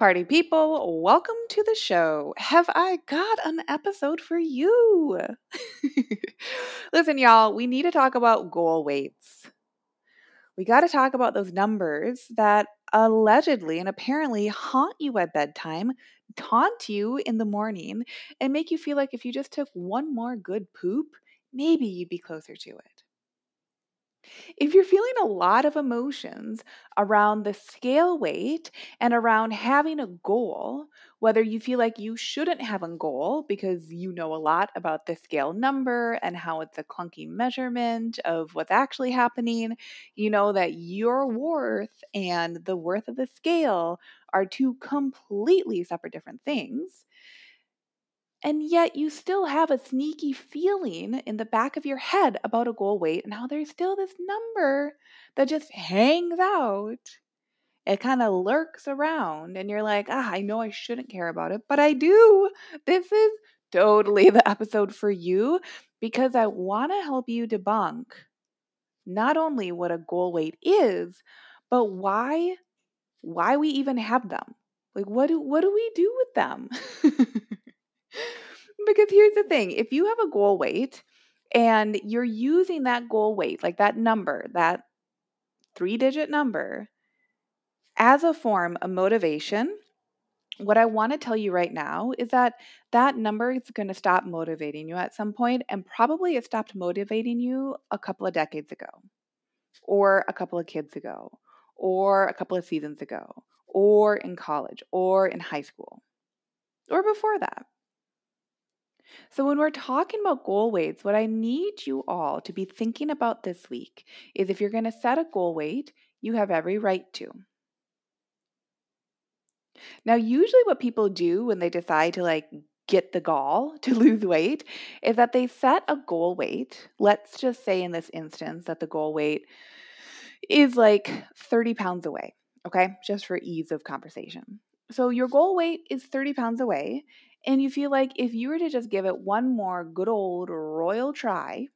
Party people, welcome to the show. Have I got an episode for you? Listen, y'all, we need to talk about goal weights. We got to talk about those numbers that allegedly and apparently haunt you at bedtime, taunt you in the morning, and make you feel like if you just took one more good poop, maybe you'd be closer to it. If you're feeling a lot of emotions around the scale weight and around having a goal, whether you feel like you shouldn't have a goal because you know a lot about the scale number and how it's a clunky measurement of what's actually happening, you know that your worth and the worth of the scale are two completely separate different things and yet you still have a sneaky feeling in the back of your head about a goal weight and how there's still this number that just hangs out. It kind of lurks around, and you're like, ah, I know I shouldn't care about it, but I do. This is totally the episode for you because I want to help you debunk not only what a goal weight is, but why why we even have them. Like what do what do we do with them? because here's the thing if you have a goal weight and you're using that goal weight, like that number, that three digit number, as a form of motivation, what I want to tell you right now is that that number is going to stop motivating you at some point, and probably it stopped motivating you a couple of decades ago, or a couple of kids ago, or a couple of seasons ago, or in college, or in high school, or before that. So, when we're talking about goal weights, what I need you all to be thinking about this week is if you're going to set a goal weight, you have every right to. Now, usually what people do when they decide to like get the gall to lose weight is that they set a goal weight. Let's just say in this instance that the goal weight is like 30 pounds away, okay? Just for ease of conversation. So your goal weight is 30 pounds away, and you feel like if you were to just give it one more good old royal try,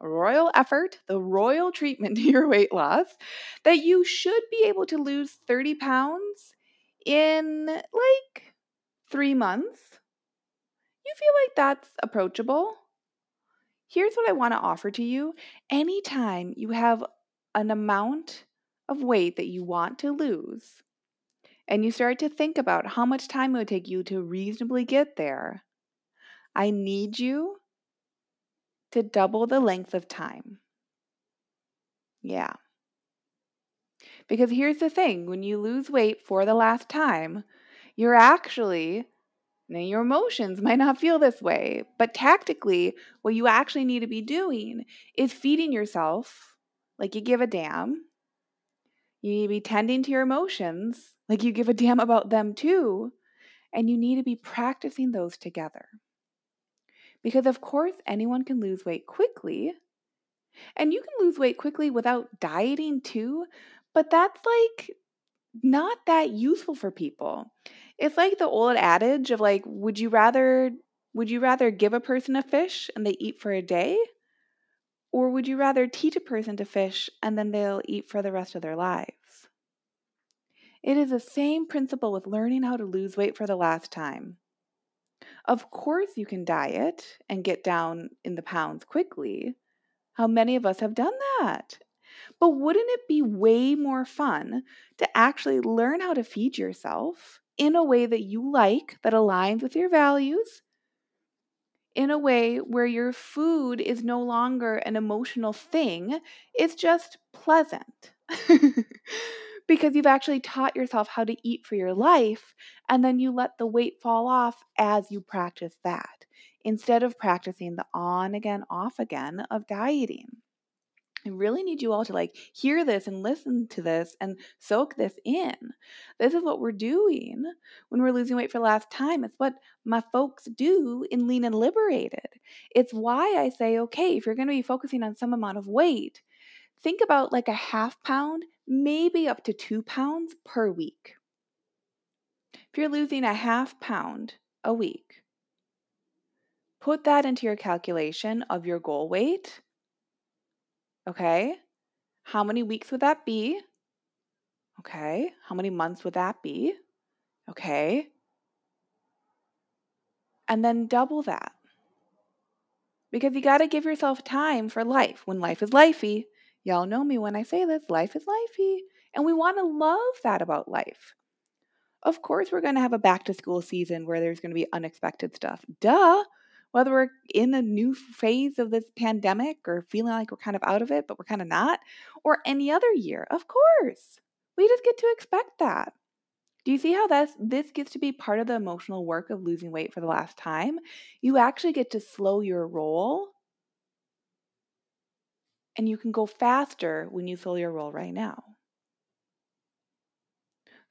royal effort, the royal treatment to your weight loss, that you should be able to lose 30 pounds in like three months. You feel like that's approachable? Here's what I want to offer to you. Anytime you have an amount of weight that you want to lose, and you start to think about how much time it would take you to reasonably get there, I need you to double the length of time. Yeah. Because here's the thing when you lose weight for the last time, you're actually, now your emotions might not feel this way, but tactically, what you actually need to be doing is feeding yourself like you give a damn. You need to be tending to your emotions like you give a damn about them too. And you need to be practicing those together. Because, of course, anyone can lose weight quickly. And you can lose weight quickly without dieting too. But that's like not that useful for people. It's like the old adage of like, would you rather would you rather give a person a fish and they eat for a day? Or would you rather teach a person to fish and then they'll eat for the rest of their lives? It is the same principle with learning how to lose weight for the last time. Of course, you can diet and get down in the pounds quickly. How many of us have done that? But wouldn't it be way more fun to actually learn how to feed yourself in a way that you like, that aligns with your values, in a way where your food is no longer an emotional thing, it's just pleasant? because you've actually taught yourself how to eat for your life, and then you let the weight fall off as you practice that instead of practicing the on again, off again of dieting. I really need you all to like hear this and listen to this and soak this in. This is what we're doing when we're losing weight for the last time. It's what my folks do in Lean and Liberated. It's why I say, okay, if you're going to be focusing on some amount of weight, think about like a half pound, maybe up to two pounds per week. If you're losing a half pound a week, put that into your calculation of your goal weight Okay. How many weeks would that be? Okay. How many months would that be? Okay. And then double that. Because you got to give yourself time for life. When life is lifey, y'all know me when I say this life is lifey. And we want to love that about life. Of course, we're going to have a back to school season where there's going to be unexpected stuff. Duh whether we're in a new phase of this pandemic or feeling like we're kind of out of it, but we're kind of not, or any other year. Of course. We just get to expect that. Do you see how this this gets to be part of the emotional work of losing weight for the last time? You actually get to slow your roll and you can go faster when you fill your role right now.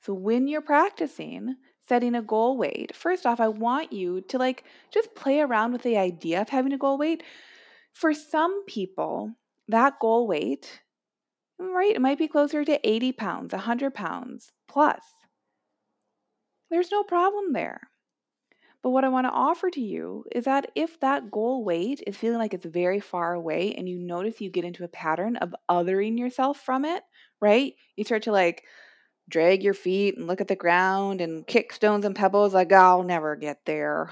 So when you're practicing, setting a goal weight, first off, I want you to like just play around with the idea of having a goal weight. For some people, that goal weight, right, it might be closer to 80 pounds, 100 pounds plus. There's no problem there. But what I want to offer to you is that if that goal weight is feeling like it's very far away and you notice you get into a pattern of othering yourself from it, right? You start to like, drag your feet and look at the ground and kick stones and pebbles like I'll never get there.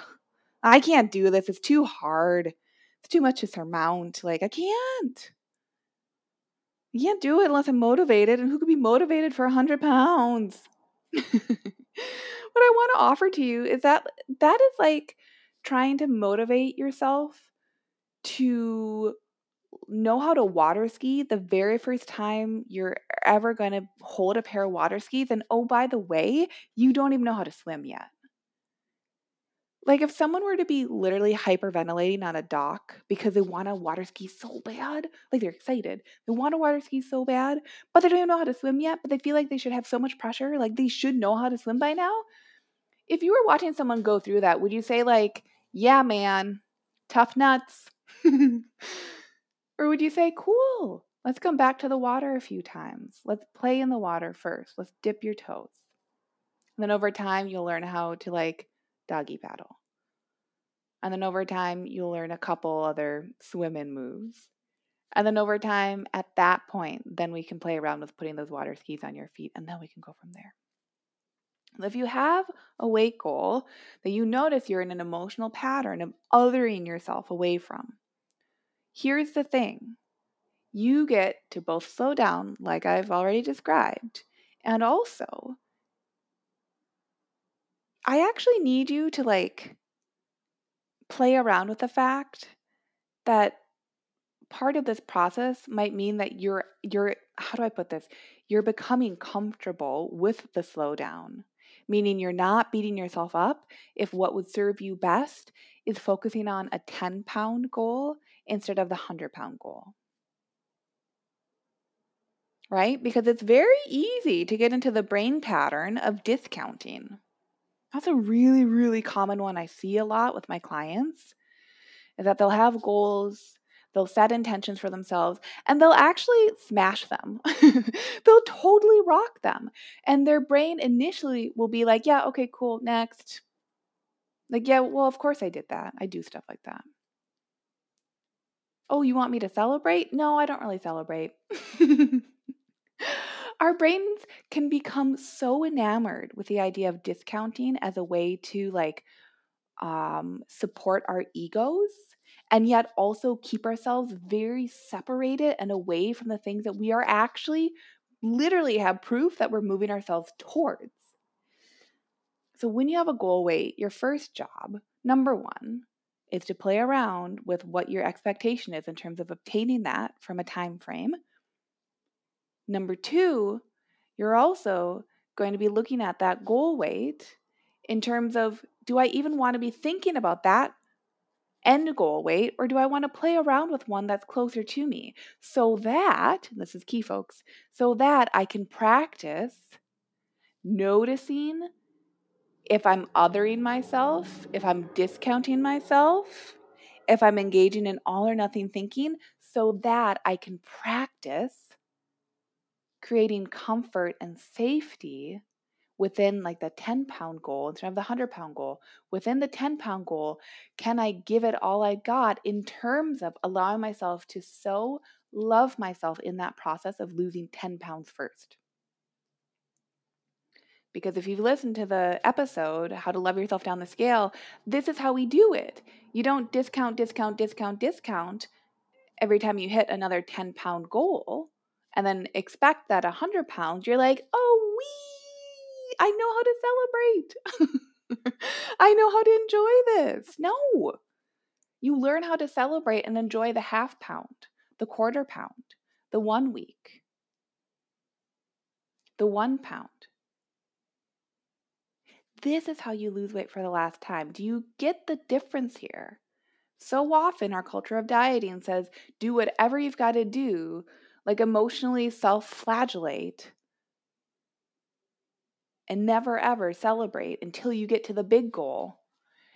I can't do this. It's too hard. It's too much to surmount. Like I can't. I can't do it unless I'm motivated. And who could be motivated for a hundred pounds? what I want to offer to you is that that is like trying to motivate yourself to know how to water ski the very first time you're ever going to hold a pair of water skis. And oh, by the way, you don't even know how to swim yet. Like, if someone were to be literally hyperventilating on a dock because they want to water ski so bad, like they're excited, they want to water ski so bad, but they don't even know how to swim yet, but they feel like they should have so much pressure, like they should know how to swim by now. If you were watching someone go through that, would you say, like, yeah, man, tough nuts? Or would you say, cool, let's come back to the water a few times. Let's play in the water first. Let's dip your toes. And then over time, you'll learn how to like doggy paddle. And then over time, you'll learn a couple other swim in moves. And then over time, at that point, then we can play around with putting those water skis on your feet, and then we can go from there. If you have a weight goal that you notice you're in an emotional pattern of othering yourself away from, Here's the thing you get to both slow down, like I've already described, and also, I actually need you to like play around with the fact that part of this process might mean that you're you're how do I put this? You're becoming comfortable with the slowdown, meaning you're not beating yourself up if what would serve you best is focusing on a 10 pound goal instead of the 100 pound goal. Right? Because it's very easy to get into the brain pattern of discounting. That's a really, really common one I see a lot with my clients is that they'll have goals, they'll set intentions for themselves, and they'll actually smash them. they'll totally rock them. And their brain initially will be like, yeah, okay, cool, next. Like, yeah, well, of course I did that. I do stuff like that. Oh, you want me to celebrate? No, I don't really celebrate. our brains can become so enamored with the idea of discounting as a way to like um, support our egos and yet also keep ourselves very separated and away from the things that we are actually literally have proof that we're moving ourselves towards. So when you have a goal weight, your first job, number one, is to play around with what your expectation is in terms of obtaining that from a time frame. Number two, you're also going to be looking at that goal weight in terms of do I even want to be thinking about that end goal weight or do I want to play around with one that's closer to me? So that, this is key, folks, so that I can practice noticing if I'm othering myself, if I'm discounting myself, if I'm engaging in all or nothing thinking, so that I can practice creating comfort and safety within like the 10 pound goal instead of the 100 pound goal. Within the 10 pound goal, can I give it all I got in terms of allowing myself to so love myself in that process of losing 10 pounds first? Because if you've listened to the episode, How to Love Yourself Down the Scale, this is how we do it. You don't discount, discount, discount, discount every time you hit another 10 pound goal and then expect that 100 pounds, you're like, oh, wee, I know how to celebrate. I know how to enjoy this. No. You learn how to celebrate and enjoy the half pound, the quarter pound, the one week, the one pound. This is how you lose weight for the last time. Do you get the difference here? So often, our culture of dieting says do whatever you've got to do, like emotionally self flagellate, and never ever celebrate until you get to the big goal.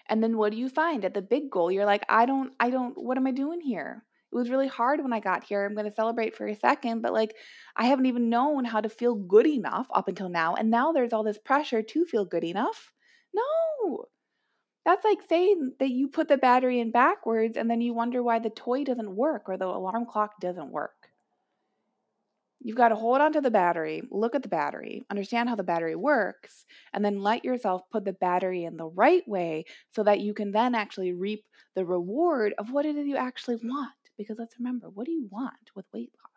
And then what do you find at the big goal? You're like, I don't, I don't, what am I doing here? It was really hard when I got here. I'm going to celebrate for a second, but like I haven't even known how to feel good enough up until now. And now there's all this pressure to feel good enough. No. That's like saying that you put the battery in backwards and then you wonder why the toy doesn't work or the alarm clock doesn't work. You've got to hold on to the battery, look at the battery, understand how the battery works, and then let yourself put the battery in the right way so that you can then actually reap the reward of what it is you actually want. Because let's remember, what do you want with weight loss?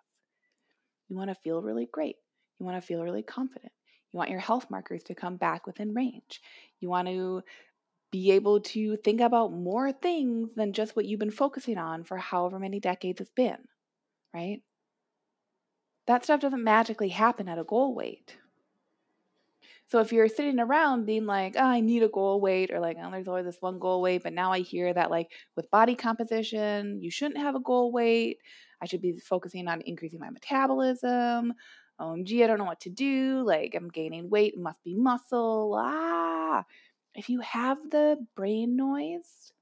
You want to feel really great. You want to feel really confident. You want your health markers to come back within range. You want to be able to think about more things than just what you've been focusing on for however many decades it's been, right? That stuff doesn't magically happen at a goal weight. So if you're sitting around being like, oh, I need a goal weight, or like, oh, there's always this one goal weight, but now I hear that like with body composition, you shouldn't have a goal weight. I should be focusing on increasing my metabolism. OMG, I don't know what to do. Like I'm gaining weight, it must be muscle. Ah. If you have the brain noise,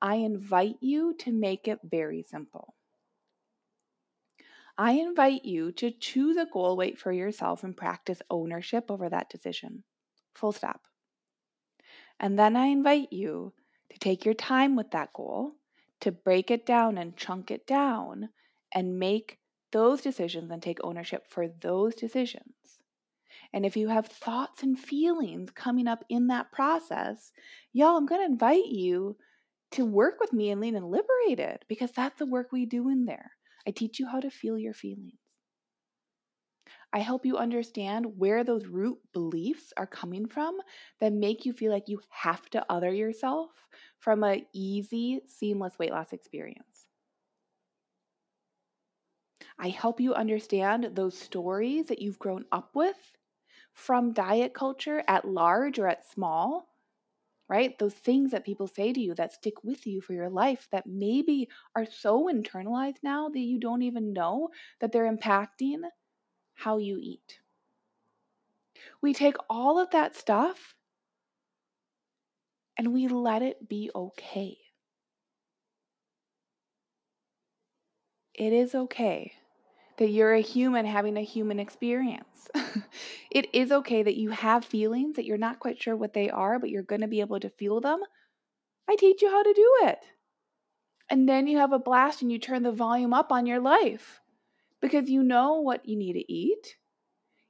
I invite you to make it very simple. I invite you to choose a goal weight for yourself and practice ownership over that decision. Full stop. And then I invite you to take your time with that goal, to break it down and chunk it down, and make those decisions and take ownership for those decisions. And if you have thoughts and feelings coming up in that process, y'all, I'm going to invite you to work with me and Lean and Liberated because that's the work we do in there. I teach you how to feel your feelings. I help you understand where those root beliefs are coming from that make you feel like you have to other yourself from an easy, seamless weight loss experience. I help you understand those stories that you've grown up with from diet culture at large or at small right? Those things that people say to you that stick with you for your life that maybe are so internalized now that you don't even know that they're impacting how you eat. We take all of that stuff and we let it be okay. It is okay that you're a human having a human experience. it is okay that you have feelings that you're not quite sure what they are, but you're going to be able to feel them. I teach you how to do it. And then you have a blast and you turn the volume up on your life because you know what you need to eat.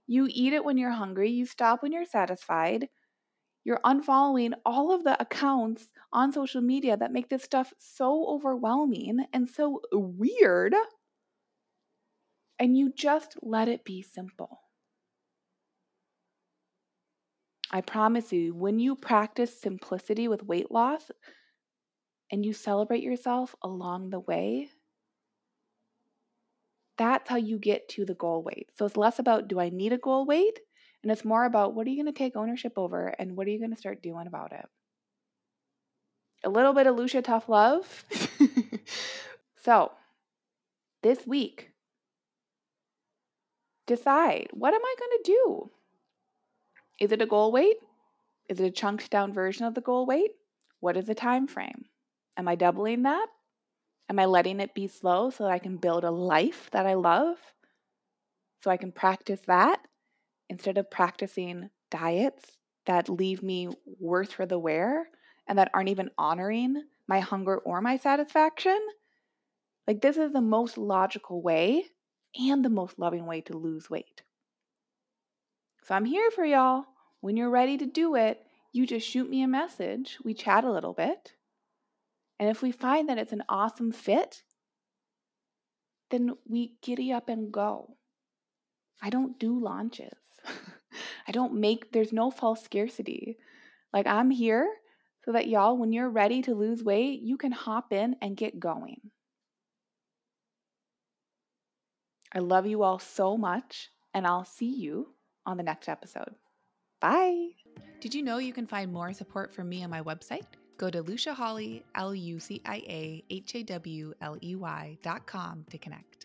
You eat it when you're hungry, you stop when you're satisfied. You're unfollowing all of the accounts on social media that make this stuff so overwhelming and so weird and you just let it be simple. I promise you, when you practice simplicity with weight loss and you celebrate yourself along the way, that's how you get to the goal weight. So it's less about do I need a goal weight? And it's more about what are you going to take ownership over and what are you going to start doing about it? a little bit of Lucia Tough Love. so, this week, decide what am I going to do? Is it a goal weight? Is it a chunked down version of the goal weight? What is the time frame? Am I doubling that? Am I letting it be slow so that I can build a life that I love? So I can practice that instead of practicing diets that leave me worse for the wear and that aren't even honoring my hunger or my satisfaction. Like, this is the most logical way and the most loving way to lose weight. So, I'm here for y'all. When you're ready to do it, you just shoot me a message. We chat a little bit. And if we find that it's an awesome fit, then we giddy up and go. I don't do launches. I don't make, there's no false scarcity. Like, I'm here so that y'all, when you're ready to lose weight, you can hop in and get going. I love you all so much, and I'll see you on the next episode. Bye. Did you know you can find more support from me on my website? Go to Lucia Hawley, L U C I A H A W L E Y dot com to connect.